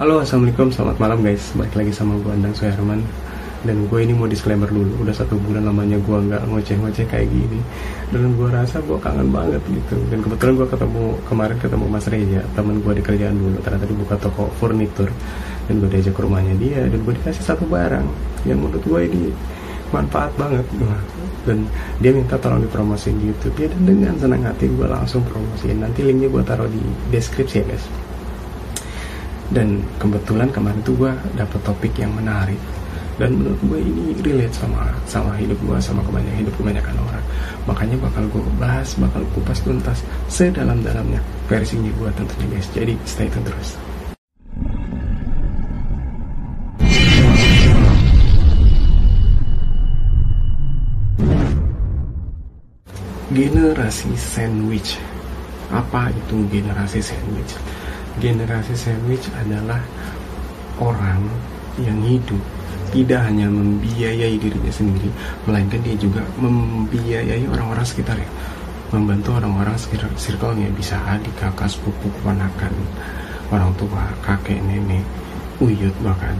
Halo assalamualaikum. Selamat malam guys. Balik lagi sama gue Andang Suherman dan gue ini mau disclaimer dulu. Udah satu bulan lamanya gue nggak ngoceh-ngoceh kayak gini. Dan gue rasa gue kangen banget gitu. Dan kebetulan gue ketemu kemarin ketemu Mas Reja teman gue di kerjaan dulu. Ternyata dibuka toko furnitur. Dan gue diajak ke rumahnya dia. Dan gue dikasih satu barang yang menurut gue ini manfaat banget. Dan dia minta tolong dipromosiin di YouTube ya dan dengan senang hati gue langsung promosiin. Nanti linknya gue taruh di deskripsi ya guys dan kebetulan kemarin tuh gue dapet topik yang menarik. Dan menurut gue ini relate sama sama hidup gue sama kebanyakan hidup kebanyakan orang. Makanya bakal gue bahas bakal kupas tuntas sedalam-dalamnya versinya gue tentunya guys. Jadi stay tune terus. Generasi sandwich. Apa itu generasi sandwich generasi sandwich adalah orang yang hidup tidak hanya membiayai dirinya sendiri, melainkan dia juga membiayai orang-orang sekitarnya, membantu orang-orang sekitar circle-nya, bisa adik, kakak, sepupu, keponakan, orang tua, kakek, nenek, uyut bahkan.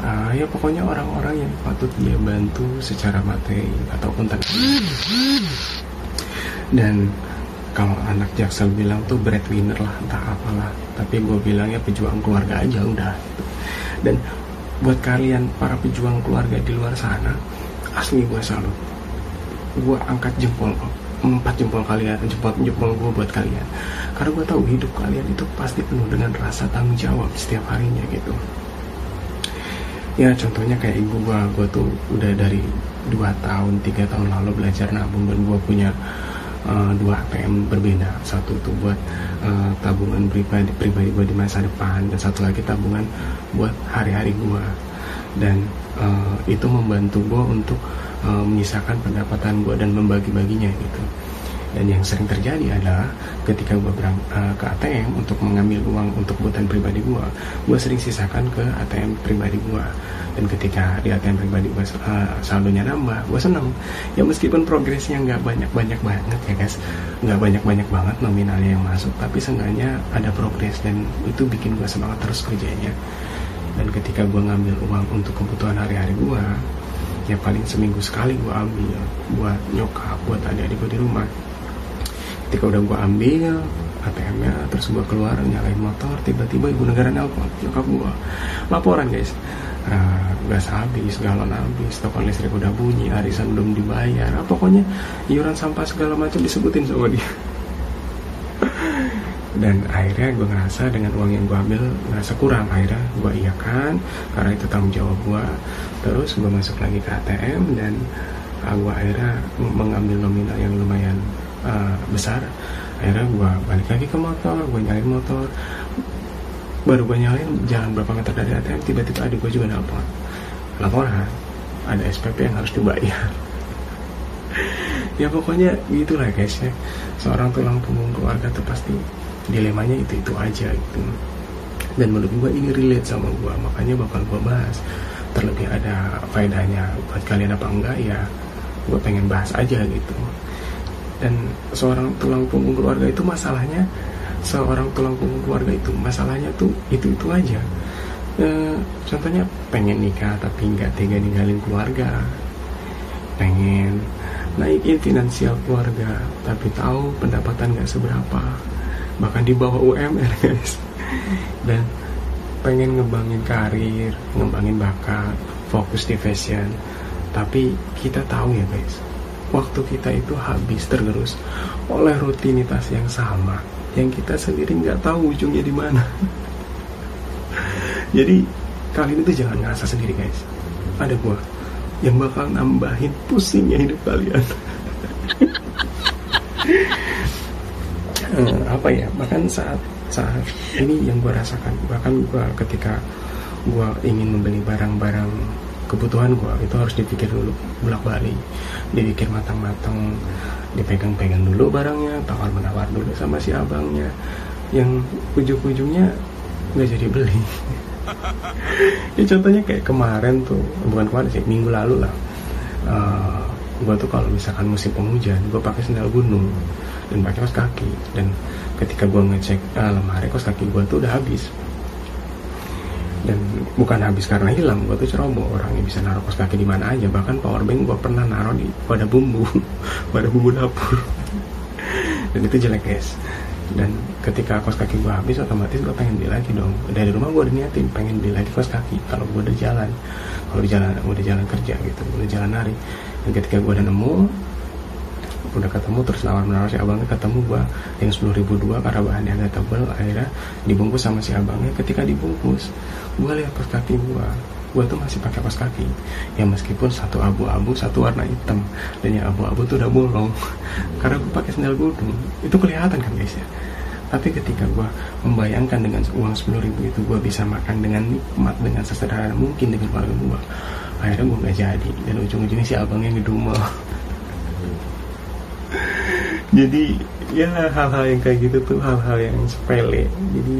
Uh, ya pokoknya orang-orang yang patut dia bantu secara materi ataupun tanpa. Dan kalau anak jaksel bilang tuh breadwinner lah entah apalah. Tapi gue bilangnya pejuang keluarga aja udah. Dan buat kalian para pejuang keluarga di luar sana asli gue salut. Gue angkat jempol empat jempol kalian jempol jempol gue buat kalian. Karena gue tahu hidup kalian itu pasti penuh dengan rasa tanggung jawab setiap harinya gitu. Ya contohnya kayak ibu gue gue tuh udah dari dua tahun tiga tahun lalu belajar nabung dan gue punya uh, dua ATM berbeda. Satu itu buat uh, tabungan pribadi pribadi gue di masa depan dan satu lagi tabungan buat hari-hari gue dan uh, itu membantu gue untuk uh, menyisakan pendapatan gue dan membagi-baginya gitu dan yang sering terjadi adalah ketika gue berang uh, ke ATM untuk mengambil uang untuk kebutuhan pribadi gue gue sering sisakan ke ATM pribadi gue dan ketika di ATM pribadi gue uh, saldonya nambah gue seneng. Ya meskipun progresnya nggak banyak banyak banget ya guys. Nggak banyak banyak banget nominalnya yang masuk tapi seenggaknya ada progres dan itu bikin gue semangat terus kerjanya. Dan ketika gue ngambil uang untuk kebutuhan hari-hari gue ya paling seminggu sekali gue ambil buat nyokap buat adik-adik gue di rumah ketika udah gue ambil ATM-nya terus gue keluar nyalain motor tiba-tiba ibu negara nelpon nyokap gue laporan guys. Uh, gas habis galon habis toko listrik udah bunyi arisan belum dibayar. Ah, pokoknya iuran sampah segala macam disebutin sama dia. Dan akhirnya gue ngerasa dengan uang yang gue ambil ngerasa kurang. Akhirnya gue iakan karena itu tanggung jawab gue terus gue masuk lagi ke ATM dan uh, gue akhirnya mengambil nominal yang lumayan uh, besar. Akhirnya gue balik lagi ke motor gue nyalain motor. Baru gue nyalain jalan berapa meter dari ATM tiba-tiba adik gue juga nelpon. Laporan ada SPP yang harus dibayar. Ya pokoknya gitulah guys ya. Seorang tulang punggung keluarga tuh pasti dilemanya itu itu aja gitu. Dan menurut gue ini relate sama gue makanya bakal gue bahas. Terlebih ada faedahnya buat kalian apa enggak ya gue pengen bahas aja gitu dan seorang tulang punggung keluarga itu masalahnya seorang tulang punggung keluarga itu masalahnya tuh itu itu aja. E, contohnya pengen nikah tapi nggak tega ninggalin keluarga. Pengen naikin finansial keluarga tapi tahu pendapatan nggak seberapa. Bahkan di bawah UMR guys. Dan pengen ngembangin karir ngembangin bakat fokus di fashion. Tapi kita tahu ya guys waktu kita itu habis tergerus oleh rutinitas yang sama yang kita sendiri nggak tahu ujungnya di mana. Jadi kali ini tuh jangan ngerasa sendiri guys. Ada gua yang bakal nambahin pusingnya hidup kalian. Uh, apa ya bahkan saat saat ini yang gue rasakan bahkan gue ketika gue ingin membeli barang-barang kebutuhan gue itu harus dipikir dulu bolak balik dipikir matang-matang dipegang-pegang dulu barangnya tawar menawar dulu sama si abangnya. Yang ujung-ujungnya nggak jadi beli. Ya contohnya kayak kemarin tuh bukan kemarin sih minggu lalu lah. Uh, eh, gue tuh kalau misalkan musim penghujan gue pakai sandal gunung dan pakai kaos kaki. Dan ketika gue ngecek uh, lemari kaos kaki gue tuh udah habis dan bukan habis karena hilang gue tuh ceroboh. Orangnya bisa naruh kos kaki di mana aja. Bahkan power bank gue pernah naruh di pada bumbu pada bumbu dapur. Dan itu jelek guys. Dan ketika kos kaki gue habis otomatis gue pengen beli lagi dong. Dari rumah gue udah niatin pengen beli lagi kos kaki. Kalau gue udah jalan kalau jalan udah jalan kerja gitu udah jalan hari dan ketika gue udah nemu udah ketemu terus nawar menawar si abangnya ketemu gua yang sepuluh ribu dua karena bahannya agak tebel akhirnya dibungkus sama si abangnya. Ketika dibungkus gua lihat kos kaki gua. Gua tuh masih pakai kos kaki. Ya meskipun satu abu-abu satu warna hitam. Dan yang abu-abu tuh udah bolong. Karena gua pakai sandal gudung. Itu kelihatan kan guys ya? Tapi ketika gua membayangkan dengan uang sepuluh ribu itu gua bisa makan dengan nikmat dengan sesederhana mungkin dengan keluarga gua akhirnya gua nggak jadi. Dan ujung-ujungnya si abangnya ngedumel jadi ya hal-hal yang kayak gitu tuh hal-hal yang sepele. Jadi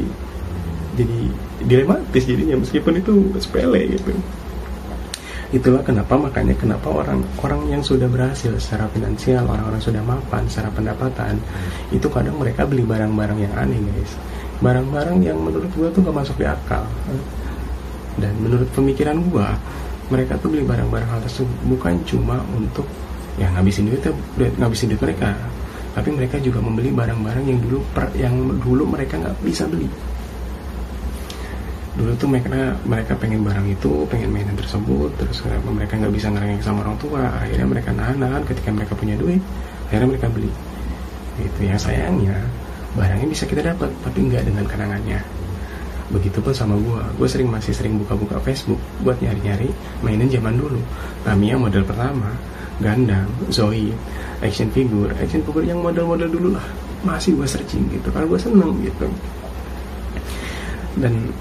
jadi dilematis jadinya meskipun itu sepele gitu. Itulah kenapa makanya kenapa orang orang yang sudah berhasil secara finansial orang-orang sudah mapan secara pendapatan itu kadang mereka beli barang-barang yang aneh guys. Barang-barang yang menurut gua tuh gak masuk di akal. Dan menurut pemikiran gua mereka tuh beli barang-barang hal tersebut bukan cuma untuk ya ngabisin duit ngabisin duit mereka tapi mereka juga membeli barang-barang yang dulu per, yang dulu mereka nggak bisa beli. Dulu tuh mereka mereka pengen barang itu pengen mainan tersebut terus mereka nggak bisa ngerengek sama orang tua? Akhirnya mereka nahan-nahan ketika mereka punya duit akhirnya mereka beli. Itu yang sayangnya barangnya bisa kita dapat tapi nggak dengan kenangannya. Begitupun sama gue gue sering masih sering buka-buka Facebook buat nyari-nyari mainan zaman dulu. Tamiya model pertama Gundam, Zoe, action figure, action figure yang model-model dulu lah. Masih gue searching gitu. Karena gue seneng gitu. Dan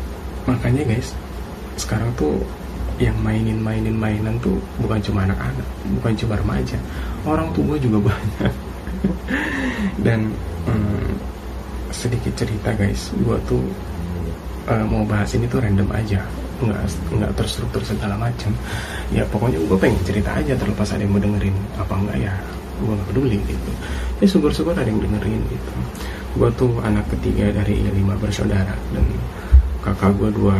makanya guys sekarang tuh yang mainin-mainin mainan tuh bukan cuma anak-anak bukan cuma remaja. Orang tua juga banyak. Dan hmm, sedikit cerita guys gue tuh uh, mau bahas ini tuh random aja nggak nggak terstruktur segala macam. Ya pokoknya gue pengen cerita aja terlepas ada yang mau dengerin apa enggak ya gue gak peduli gitu. Ya syukur-syukur ada yang dengerin gitu. Gue tuh anak ketiga dari lima bersaudara dan kakak gue dua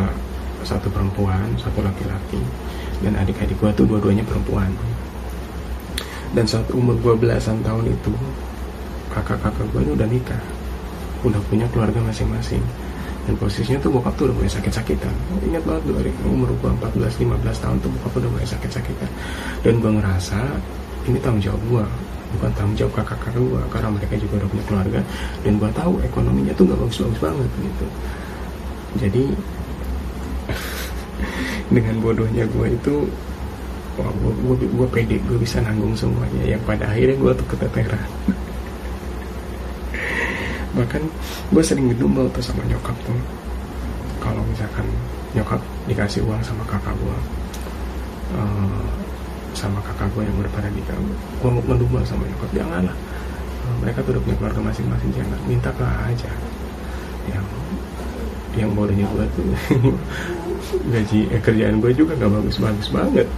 satu perempuan satu laki-laki dan adik-adik gue tuh dua-duanya perempuan. Dan saat umur gue belasan tahun itu kakak-kakak gue udah nikah udah punya keluarga masing-masing dan posisinya tuh bokap tuh udah mulai sakit-sakitan. Ingat banget dari umur gue 14-15 tahun tuh bokap udah mulai sakit-sakitan. Dan gue ngerasa ini tanggung jawab gue bukan tanggung jawab kakak-kakak gue karena mereka juga udah punya keluarga. Dan gue tahu ekonominya tuh gak bagus-bagus banget gitu. Jadi dengan bodohnya gue itu gue, gue pede gue bisa nanggung semuanya. Yang pada akhirnya gue tuh keteteran bahkan gue sering ngedumel tuh sama nyokap tuh. Kalau misalkan nyokap dikasih uang sama kakak gue uh, sama kakak gue yang udah pada nikah gue ngedumel sama nyokap. Janganlah. Uh, mereka tuh udah punya keluarga masing-masing jangan. Minta ke aja. Yang yang bodohnya gue tuh gaji eh, kerjaan gue juga gak bagus-bagus banget.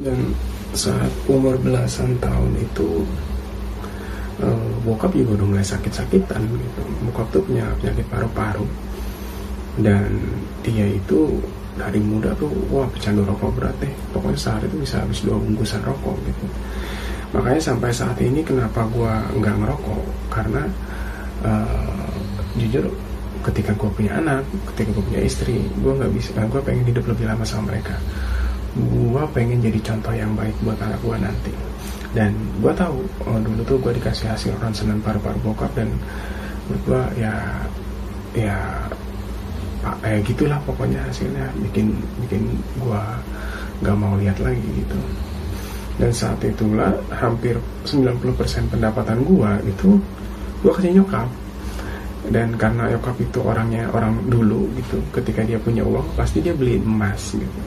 Dan saat umur belasan tahun itu uh, bokap juga udah mulai sakit-sakitan gitu. Bokap tuh punya penyakit paru-paru. Dan dia itu dari muda tuh wah pecandu rokok berat deh. Pokoknya sehari itu bisa habis dua bungkusan rokok gitu. Makanya sampai saat ini kenapa gue nggak ngerokok? Karena uh, jujur ketika gue punya anak ketika gue punya istri gue nggak bisa gue pengen hidup lebih lama sama mereka gue pengen jadi contoh yang baik buat anak gue nanti. Dan gue tahu oh, dulu tuh gue dikasih hasil ronsenan paru-paru bokap dan gue ya ya eh gitulah pokoknya hasilnya. Bikin bikin gue nggak mau lihat lagi gitu. Dan saat itulah hampir 90% pendapatan gue itu gue kasih nyokap. Dan karena nyokap itu orangnya orang dulu gitu ketika dia punya uang pasti dia beli emas gitu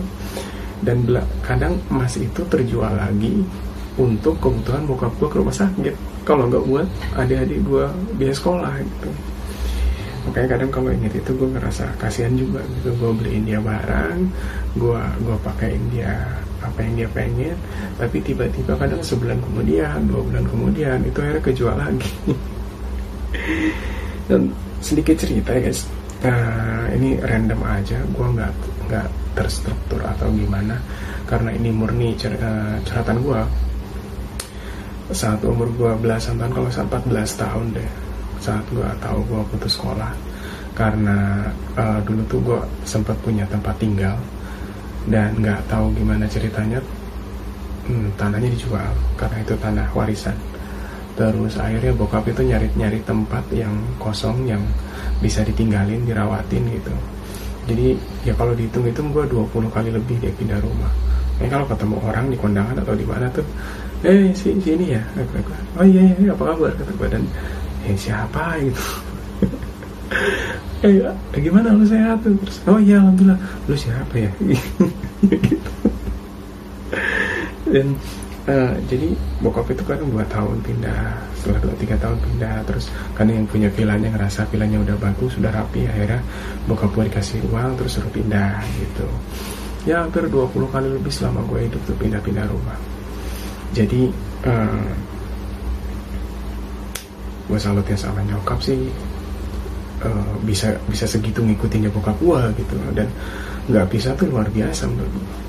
dan kadang emas itu terjual lagi untuk kebutuhan bokap gue ke rumah sakit. Kalau nggak buat adik-adik gue biaya sekolah gitu. Makanya kadang kalau inget itu gue ngerasa kasihan juga gitu. Gue beliin dia barang gue gue pakaiin dia apa yang dia pengen. Tapi tiba-tiba kadang sebulan kemudian dua bulan kemudian itu akhirnya kejual lagi. Dan sedikit cerita ya guys nah ini random aja gue nggak nggak terstruktur atau gimana karena ini murni cer uh, ceratan gue saat umur gue belasan tahun kalau saat 14 tahun deh saat gue tahu gue putus sekolah. Karena uh, dulu tuh gue sempat punya tempat tinggal dan nggak tahu gimana ceritanya hmm, tanahnya dijual karena itu tanah warisan terus akhirnya bokap itu nyari-nyari tempat yang kosong yang bisa ditinggalin dirawatin gitu. Jadi ya kalau dihitung-hitung gue 20 kali lebih dia pindah rumah. Ya kalau ketemu orang di kondangan atau di mana tuh eh si sini ya. Oh iya iya apa kabar? kata gue dan eh siapa? gitu. Eh, eh gimana? Lu sehat? Tuh terus oh iya alhamdulillah. Lu siapa ya? Gitu. Dan uh, jadi bokap itu kan dua tahun pindah setelah dua tiga tahun pindah terus kan yang punya vilanya ngerasa vilanya udah bagus sudah rapi akhirnya bokap gue dikasih uang terus suruh pindah gitu. Ya hampir 20 kali lebih selama gue hidup tuh pindah-pindah rumah. Jadi uh, gue salutnya sama nyokap sih. Uh, bisa bisa segitu ngikutinnya bokap gue gitu. Dan nggak bisa tuh luar biasa menurut gue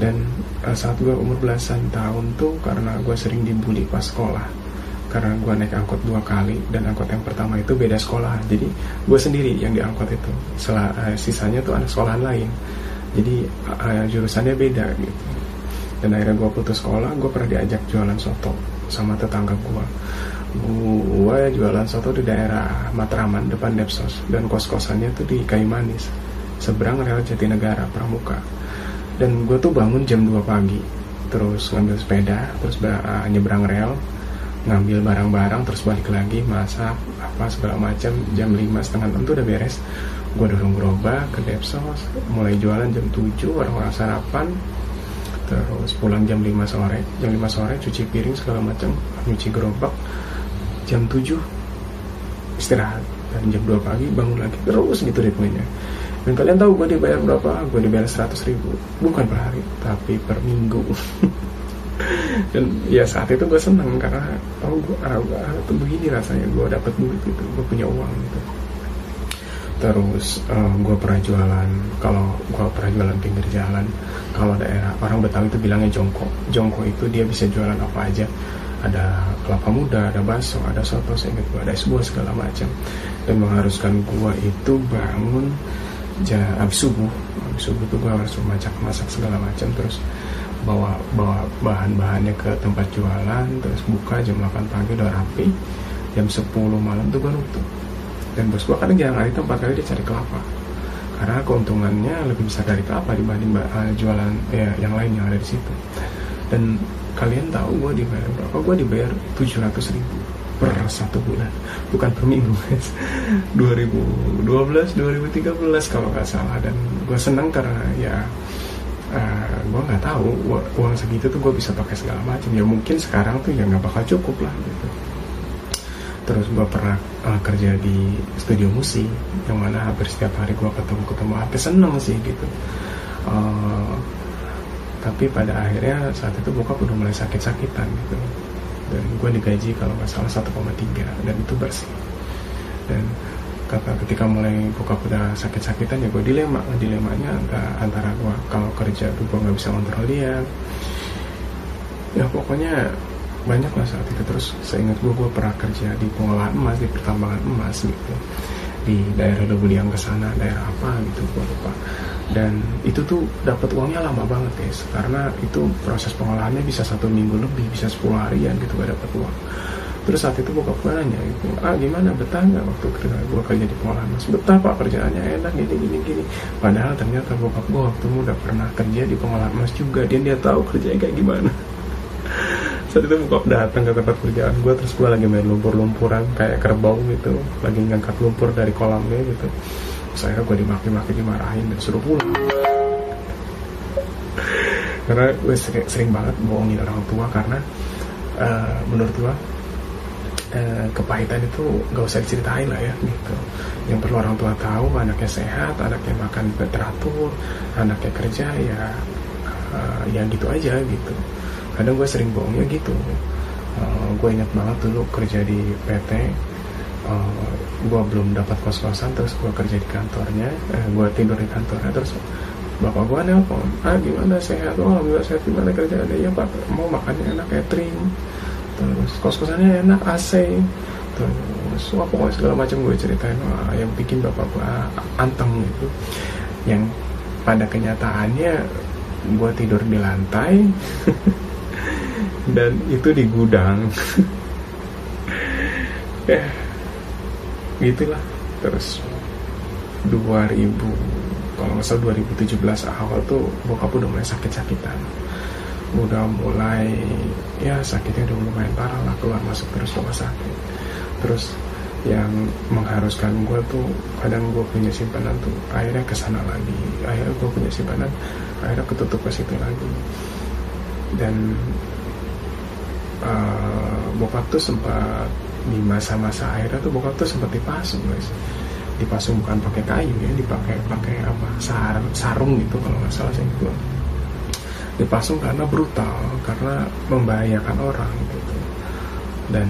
dan uh, saat gue umur belasan tahun tuh karena gue sering dibully pas sekolah. Karena gue naik angkot dua kali dan angkot yang pertama itu beda sekolah. Jadi gue sendiri yang diangkot itu. Sel uh, sisanya tuh anak sekolahan lain. Jadi uh, jurusannya beda gitu. Dan akhirnya gue putus sekolah gue pernah diajak jualan soto sama tetangga gue gue jualan soto di daerah Matraman depan Depsos. Dan kos kosannya tuh di Kayu seberang rel Jatinegara Pramuka dan gue tuh bangun jam 2 pagi. Terus ngambil sepeda terus uh, nyebrang rel ngambil barang-barang terus balik lagi masak apa segala macam jam 5 setengah tuh udah beres. Gue dorong gerobak ke Depsos mulai jualan jam 7 orang-orang sarapan. Terus pulang jam 5 sore jam 5 sore cuci piring segala macam nyuci gerobak. Jam 7 istirahat. Dan jam 2 pagi bangun lagi terus gitu ritmenya dan kalian tahu gue dibayar berapa? Gue dibayar 100 ribu. Bukan per hari tapi per minggu. Dan ya saat itu gue seneng karena oh gue ah, ah, begini rasanya. Gue dapet duit gitu gue punya uang gitu. Terus um, gue pernah jualan kalau gue pernah jualan pinggir jalan kalau daerah orang Betawi itu bilangnya jongko jongko itu dia bisa jualan apa aja. Ada kelapa muda, ada bakso, ada soto, saya ingat gue ada sebuah segala macam. Dan mengharuskan gue itu bangun jam abis subuh. Abis subuh tuh gue harus masak masak segala macam terus bawa bawa bahan-bahannya ke tempat jualan terus buka jam 8 pagi udah rapi. Jam 10 malam tuh gue nutup. Dan bos gue kadang jarang hari tempat kali dia cari kelapa. Karena keuntungannya lebih besar dari kelapa dibanding uh, jualan ya, yang lain yang ada di situ. Dan kalian tahu gue dibayar berapa? Gue dibayar 700 ribu per satu bulan. Bukan per minggu guys. 2012 2013 kalau nggak salah. Dan gue seneng karena ya uh, eh, gue nggak tahu uang segitu tuh gue bisa pakai segala macam. Ya mungkin sekarang tuh ya nggak bakal cukup lah gitu. Terus gue pernah uh, kerja di studio musik yang mana hampir setiap hari gue ketemu ketemu hampir seneng sih gitu. Uh, tapi pada akhirnya saat itu bokap udah mulai sakit-sakitan gitu dan gue digaji kalau nggak salah 1,3 dan itu bersih. Dan kata ketika mulai buka udah sakit-sakitan ya gue dilema. Dilemanya antara, antara gue kalau kerja tuh gue nggak bisa kontrol dia. Ya pokoknya banyak lah saat itu. Terus saya ingat gue gue pernah kerja di pengolahan emas di pertambangan emas gitu di daerah Lebuliang ke sana daerah apa gitu gue lupa. Dan itu tuh dapat uangnya lama banget guys karena itu proses pengolahannya bisa satu minggu lebih bisa 10 harian gitu gak dapat uang. Terus saat itu bokap gue nanya gitu ah gimana? Betah nggak waktu kerja gue kerja di pengolahan? Mas betah pak kerjaannya enak gini gini gini. Padahal ternyata bokap gue waktu udah pernah kerja di pengolahan mas juga dan dia tahu kerjanya kayak gimana saat itu bokap datang ke tempat kerjaan gue terus gue lagi main lumpur-lumpuran kayak kerbau gitu. Lagi ngangkat lumpur dari kolamnya gitu. Saya gue dimaki-maki dimarahin dan suruh pulang. Karena gue sering, sering banget bohongin orang tua karena uh, menurut gue uh, kepahitan itu gak usah diceritain lah ya gitu. Yang perlu orang tua tahu anaknya sehat anaknya makan teratur anaknya kerja ya uh, ya gitu aja gitu kadang gue sering bohongnya gitu. Uh, gue ingat banget dulu kerja di PT uh, gue belum dapat kos kosan terus gue kerja di kantornya. Eh, gue tidur di kantornya terus bapak gue nelpon ah gimana? Sehat? Oh alhamdulillah sehat. Gimana kerjaannya? Ya pak. Mau makannya enak catering. Terus kos kosannya enak AC terus wah pokoknya segala macam gue ceritain wah, yang bikin bapak gue anteng gitu. Yang pada kenyataannya gue tidur di lantai dan itu di gudang. Ya gitulah terus 2000 kalau nggak salah 2017 awal tuh bokap udah mulai sakit-sakitan. Udah mulai ya sakitnya udah lumayan parah lah keluar masuk terus rumah sakit. Terus yang mengharuskan gue tuh kadang gue punya simpanan tuh akhirnya ke sana lagi. Akhirnya gue punya simpanan akhirnya ketutup ke situ lagi. Dan uh, bokap tuh sempat di masa-masa akhirnya tuh bokap tuh sempat dipasung guys. Dipasung bukan pakai kayu ya dipakai pakai apa sarung sarung gitu kalau nggak salah saya itu. Dipasung karena brutal karena membahayakan orang gitu. Dan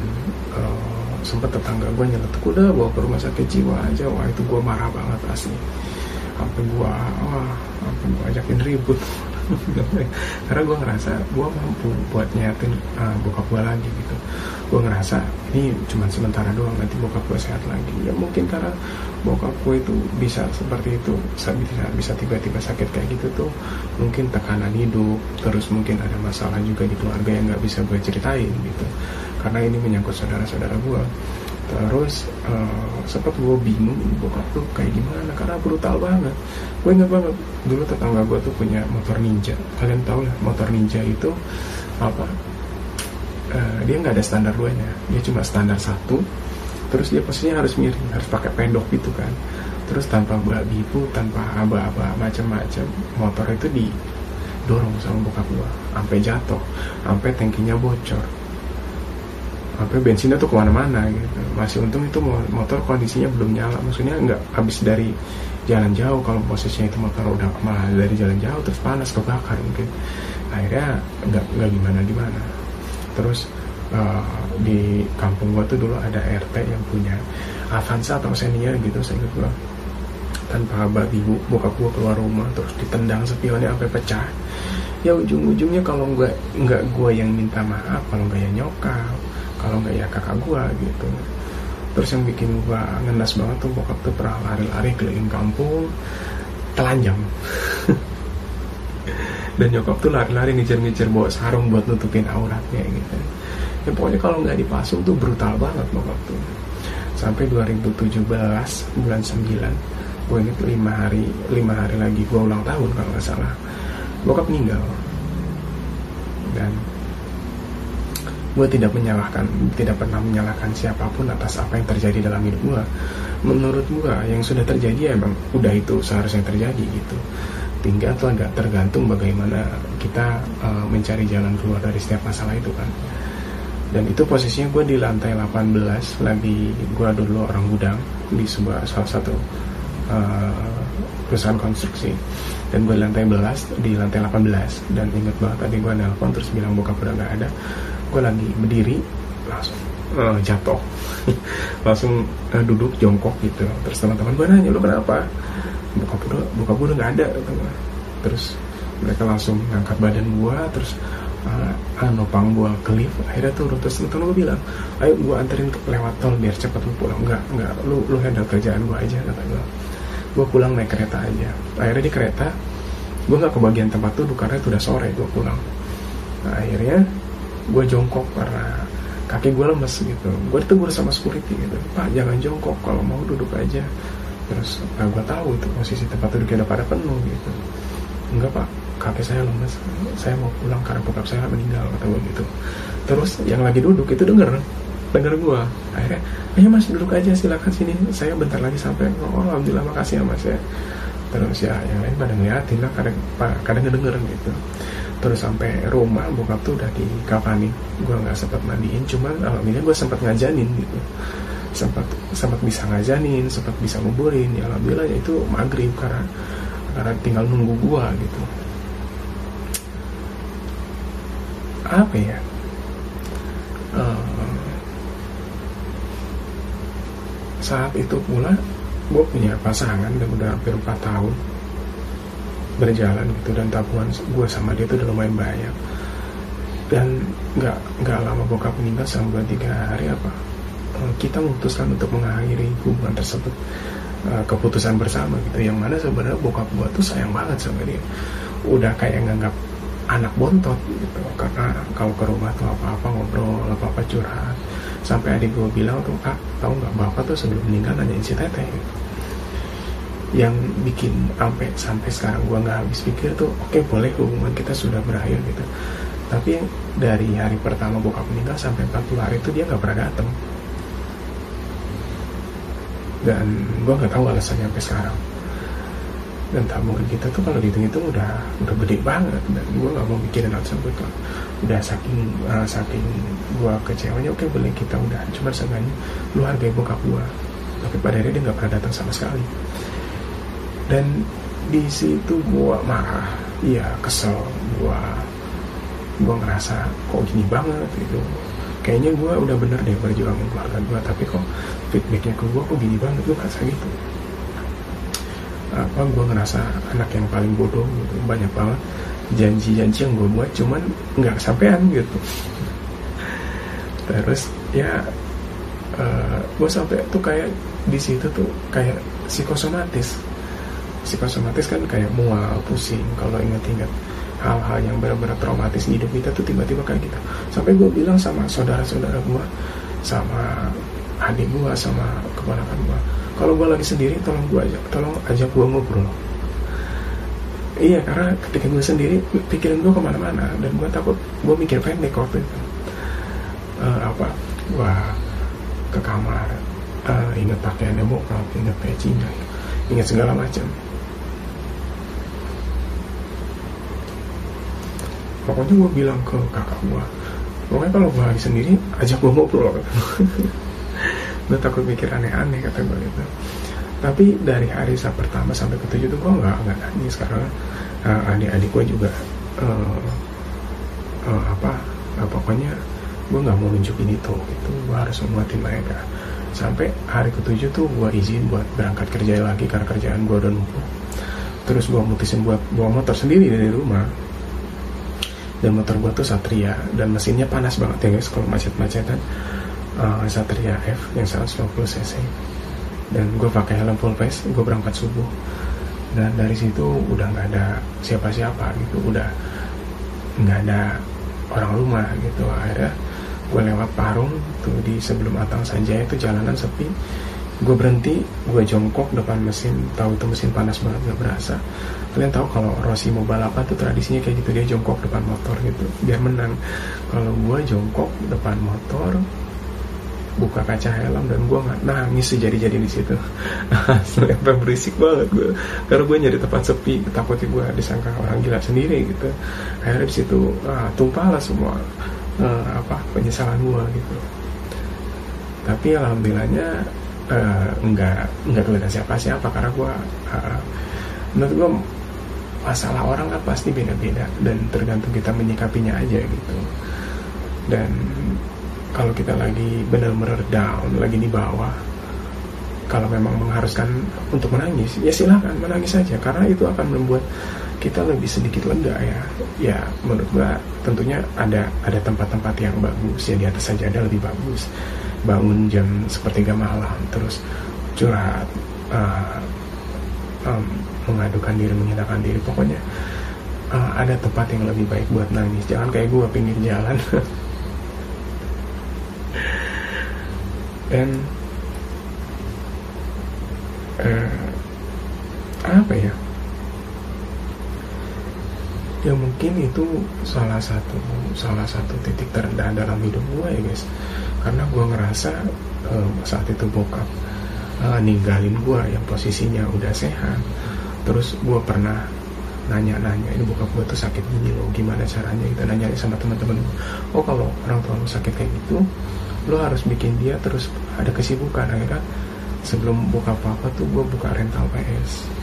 uh, sempat tetangga gue nyeletuk udah bawa ke rumah sakit jiwa aja. Wah itu gue marah banget asli. Sampai gue wah sampai gue ajakin ribut karena gue ngerasa gue mampu buat nyatin uh, bokap gue lagi gitu. Gue ngerasa ini cuma sementara doang nanti bokap gue sehat lagi. Ya mungkin karena bokap gue itu bisa seperti itu bisa bisa tiba-tiba sakit kayak gitu tuh mungkin tekanan hidup terus mungkin ada masalah juga di keluarga yang nggak bisa gue ceritain gitu. Karena ini menyangkut saudara-saudara gue terus uh, sempat gue bingung bokap tuh kayak gimana karena brutal banget. Gue ingat banget dulu tetangga gue tuh punya motor ninja. Kalian tahu lah motor ninja itu apa? Uh, dia nggak ada standar duanya. Dia cuma standar satu. Terus dia posisinya harus miring harus pakai pendok gitu kan. Terus tanpa babi itu tanpa aba-aba macam-macam motor itu didorong sama bokap gue sampai jatuh sampai tangkinya bocor sampai bensinnya tuh ke mana-mana gitu. Masih untung itu motor kondisinya belum nyala. Maksudnya nggak habis dari jalan jauh. Kalau posisinya itu motor udah malah dari jalan jauh terus panas kebakar mungkin. Akhirnya nggak nggak gimana gimana. Terus uh, di kampung gua tuh dulu ada RT yang punya Avanza atau Xenia gitu saya gua. Tanpa abah ibu bokap gua keluar rumah terus ditendang spionnya sampai pecah. Ya ujung-ujungnya kalau nggak nggak gua yang minta maaf kalau nggak ya nyokap kalau nggak ya kakak gue gitu. Terus yang bikin gue ngenas banget tuh bokap tuh pernah lari-lari keliling kampung telanjang. Dan nyokap tuh lari-lari ngejar-ngejar bawa sarung buat nutupin auratnya gitu. Ya pokoknya kalau nggak dipasung tuh brutal banget bokap tuh. Sampai 2017 bulan 9 gue inget lima hari lima hari lagi gue ulang tahun kalau nggak salah. Bokap meninggal. Dan gue tidak menyalahkan tidak pernah menyalahkan siapa pun atas apa yang terjadi dalam hidup gue menurut gue yang sudah terjadi ya emang udah itu seharusnya terjadi gitu. Tinggal tuh agak tergantung bagaimana kita uh, mencari jalan keluar dari setiap masalah itu kan. Dan itu posisinya gue di lantai 18 lagi gue dulu orang gudang di sebuah salah satu uh, perusahaan konstruksi. Dan gue di lantai 11 di lantai 18 dan inget banget tadi gue nelpon terus bilang bokap udah gak ada gue lagi berdiri langsung uh, jatuh. Langsung uh, duduk jongkok gitu. Terus teman-teman gue nanya lu kenapa? Buka udah buka udah nggak ada terus mereka langsung ngangkat badan gue terus uh, nopang gue ke lift. Akhirnya turun terus temen gue bilang ayo gue anterin ke lewat tol biar cepet lu pulang. Nggak nggak lu lu handle kerjaan gue aja kata gue gue pulang naik kereta aja. Akhirnya di kereta gue nggak kebagian tempat duduk karena itu udah sore gue pulang. Nah, akhirnya gue jongkok karena kaki gue lemes gitu. Gue ditegur sama security gitu. Pak jangan jongkok kalau mau duduk aja. Terus nah gue tahu itu posisi tempat duduknya udah pada penuh gitu. Enggak pak kaki saya lemes. Saya mau pulang karena bokap saya meninggal kata gue gitu. Terus yang lagi duduk itu denger denger gue akhirnya ayo mas duduk aja silakan sini. Saya bentar lagi sampai. Oh alhamdulillah makasih ya mas ya. Terus ya yang lain pada ngeliatin lah kadang kadang ngedenger gitu terus sampai rumah bokap tuh udah di dikafani gue nggak sempat mandiin cuman alhamdulillah gue sempat ngajanin gitu. Sempat sempat bisa ngajanin sempat bisa nguburin. Ya alhamdulillah ya itu maghrib karena karena tinggal nunggu gue gitu. Apa ya? Uh, saat itu pula gue punya pasangan udah hampir 4 tahun berjalan gitu dan tabungan gue sama dia itu udah lumayan banyak. Dan nggak nggak lama bokap meninggal sama tiga hari apa eh, kita memutuskan untuk mengakhiri hubungan tersebut. Uh, keputusan bersama gitu. Yang mana sebenarnya bokap gue tuh sayang banget sama dia. Udah kayak nganggap anak bontot gitu karena kalau ke rumah tuh apa-apa ngobrol apa-apa curhat. Sampai adik gue bilang tuh kak tahu nggak bapak tuh sebelum meninggal nanyain si teteh gitu yang bikin sampai sampai sekarang gue nggak habis pikir tuh oke okay, boleh hubungan kita sudah berakhir gitu. Tapi dari hari pertama bokap meninggal sampai 40 hari itu dia nggak pernah datang dan gue nggak tahu alasannya sampai sekarang. Dan tabungan kita tuh kalau dihitung-hitung udah udah gede banget. Dan gue nggak mau mikirin hal tersebut lah udah saking uh, saking gue kecewanya oke boleh kita udah. Cuma seenggaknya lu hargai bokap gue tapi pada akhirnya dia nggak pernah datang sama sekali dan di situ gue marah. Iya kesel gue gue ngerasa kok gini banget? Gitu. Kayaknya gue udah bener deh berjuang keluarga gue tapi kok feedbacknya ke gue kok gini banget? Gue ngerasa gitu. Apa gue ngerasa anak yang paling bodoh gitu. Banyak banget janji-janji yang gue buat cuman nggak kesampaian gitu. Terus ya uh, eh, gue sampai tuh kayak di situ tuh kayak psikosomatis psikosomatis kan kayak mual pusing kalau inget-inget hal-hal yang benar-benar traumatis di hidup kita tuh tiba-tiba kayak gitu. Sampai gue bilang sama saudara-saudara gue sama adik gue sama keponakan gue kalau gue lagi sendiri tolong gue ajak tolong ajak gue ngobrol. Iya karena ketika gue sendiri pikiran gue ke mana-mana dan gue takut gue mikir pendek waktu itu. Uh, apa? Gue ke kamar uh, ingat pakaian demokrat ingat pecinya ingat segala macam pokoknya gue bilang ke kakak gue pokoknya kalau gue lagi sendiri ajak gue ngobrol. Gue takut mikir aneh-aneh kata gue gitu. Tapi dari hari saat pertama sampai ketujuh tuh gue nggak nggak nangis karena uh, adik-adik gue juga uh, uh, apa uh, pokoknya gue nggak mau nunjukin itu itu gue harus menguatin mereka. Sampai hari ketujuh tuh gue izin buat berangkat kerja lagi karena kerjaan gue udah numpuk. Terus gue mutusin buat bawa motor sendiri dari rumah dan motor gue tuh Satria. Dan mesinnya panas banget ya guys kalau macet-macetan. Uh, Satria F yang 150 cc. Dan gue pakai helm full face gue berangkat subuh. Dan dari situ udah nggak ada siapa-siapa gitu. Udah nggak ada orang rumah gitu. Akhirnya gue lewat Parung tuh di sebelum Atang Sanjaya itu jalanan sepi. Gue berhenti gue jongkok depan mesin tahu itu mesin panas banget gak berasa. Kalian tahu kalau Rossi mau balapan tuh tradisinya kayak gitu dia jongkok depan motor gitu biar menang. Kalau gue jongkok depan motor buka kaca helm dan gue nggak nangis sejadi-jadi di situ. Sampai berisik banget gue. Karena gue nyari tempat sepi takutnya gue disangka orang gila sendiri gitu. Akhirnya di situ ah, tumpah lah semua uh, apa penyesalan gue gitu. Tapi alhamdulillahnya uh, nggak nggak kelihatan siapa-siapa karena gue uh, menurut gue masalah orang kan pasti beda-beda dan tergantung kita menyikapinya aja gitu. Dan kalau kita lagi benar-benar down lagi di bawah kalau memang mengharuskan untuk menangis ya silahkan menangis saja karena itu akan membuat kita lebih sedikit lega ya. Ya menurut gua tentunya ada ada tempat-tempat yang bagus ya di atas saja ada lebih bagus bangun jam sepertiga malam terus curhat uh, um, mengadukan diri menghilangkan diri. Pokoknya uh, ada tempat yang lebih baik buat nangis. Jangan kayak gue pinggir jalan. Dan uh, apa ya ya mungkin itu salah satu salah satu titik terendah dalam hidup gue ya guys. Karena gue ngerasa uh, saat itu bokap uh, ninggalin gue yang posisinya udah sehat. Terus gue pernah nanya-nanya ini bokap gue tuh sakit gini loh gimana caranya? Kita nanya sama teman-teman oh kalau orang tua lo sakit kayak gitu lo harus bikin dia terus ada kesibukan. Akhirnya sebelum buka apa-apa tuh gue buka rental PS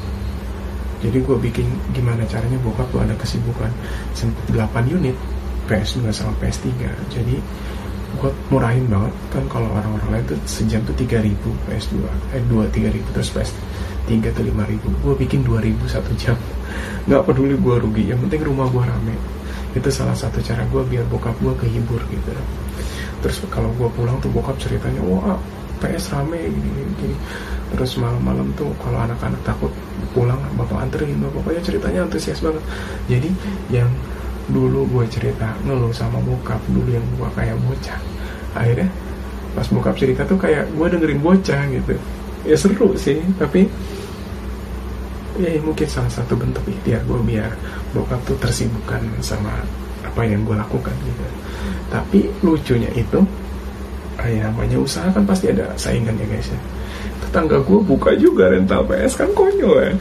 jadi gue bikin gimana caranya bokap tuh ada kesibukan sempet 8 unit PS2 sama PS3 jadi gue murahin banget kan kalau orang-orang lain tuh sejam tuh 3000 PS2 eh 2 3000 terus PS 3 tuh 5000 gue bikin 2000 satu jam. Nggak peduli gue rugi yang penting rumah gue rame. Itu salah satu cara gue biar bokap gue kehibur gitu. Terus kalau gue pulang tuh bokap ceritanya wah PS rame gini, gini, gini. Terus malam-malam tuh kalau anak-anak takut pulang bapak anterin bapak pokoknya ceritanya antusias banget. Jadi yang dulu gue cerita ngeluh sama bokap dulu yang gue kayak bocah akhirnya pas bokap cerita tuh kayak gue dengerin bocah gitu. Ya seru sih tapi ya mungkin salah satu bentuk ikhtiar gue biar bokap tuh tersibukkan sama apa yang gue lakukan gitu. Tapi lucunya itu ya namanya usaha kan pasti ada saingan ya guys ya tetangga gue buka juga rental PS kan konyol ya.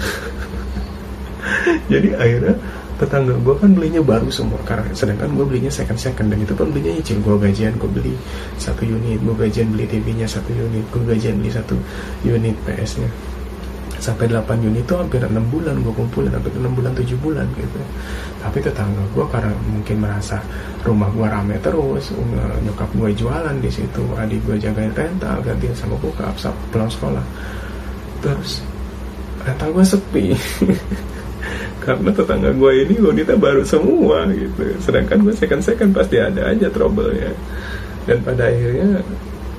Jadi akhirnya tetangga gue kan belinya baru semua. Karena sedangkan gue belinya second second dan itu pun belinya nyicil. Gue gajian gue beli satu unit. Gue gajian beli TV nya satu unit. Gue gajian beli satu unit PS nya sampai 8 unit itu hampir 6 bulan gue kumpulin hampir 6 bulan 7 bulan gitu. Tapi tetangga gue karena mungkin merasa rumah gue rame terus nyokap gue jualan di situ adik gue jagain rental gantian sama bokap pulang sekolah. Terus rental gue sepi. Karena tetangga gue ini unitnya baru semua gitu. Sedangkan gue second second pasti ada aja trouble ya dan pada akhirnya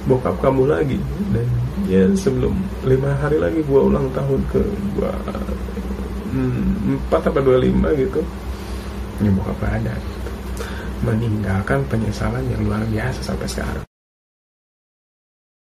bokap kamu lagi. Dan ya. Sebelum lima hari lagi gue ulang tahun ke gue hmm, empat apa dua lima gitu. Ya bokap ada gitu. meninggalkan penyesalan yang luar biasa sampai sekarang